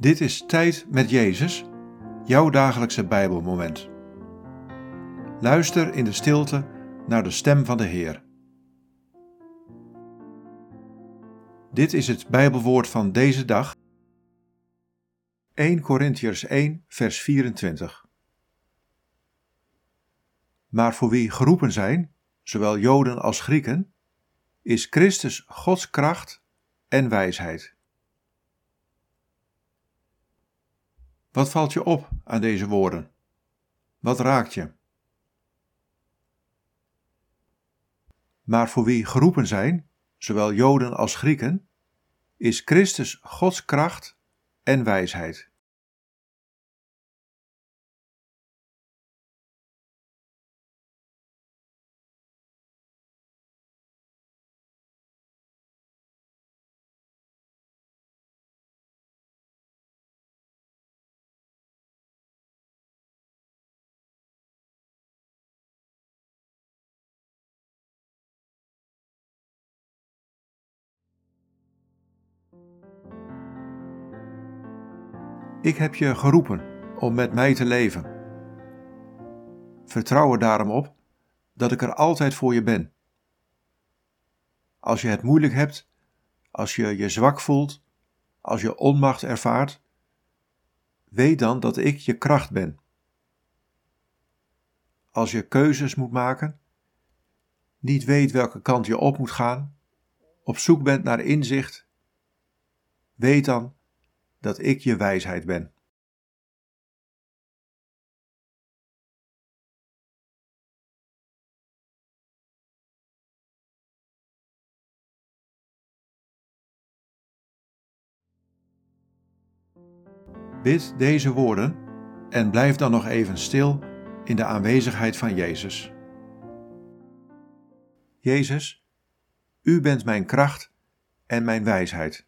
Dit is Tijd met Jezus, jouw dagelijkse Bijbelmoment. Luister in de stilte naar de stem van de Heer. Dit is het Bijbelwoord van deze dag. 1 Korintiërs 1, vers 24. Maar voor wie geroepen zijn, zowel Joden als Grieken, is Christus Gods kracht en wijsheid. Wat valt je op aan deze woorden? Wat raakt je? Maar voor wie geroepen zijn, zowel Joden als Grieken, is Christus Gods kracht en wijsheid. Ik heb je geroepen om met mij te leven. Vertrouw er daarom op dat ik er altijd voor je ben. Als je het moeilijk hebt, als je je zwak voelt, als je onmacht ervaart, weet dan dat ik je kracht ben. Als je keuzes moet maken, niet weet welke kant je op moet gaan, op zoek bent naar inzicht, weet dan dat ik je wijsheid ben. Bid deze woorden en blijf dan nog even stil in de aanwezigheid van Jezus. Jezus, U bent mijn kracht en mijn wijsheid.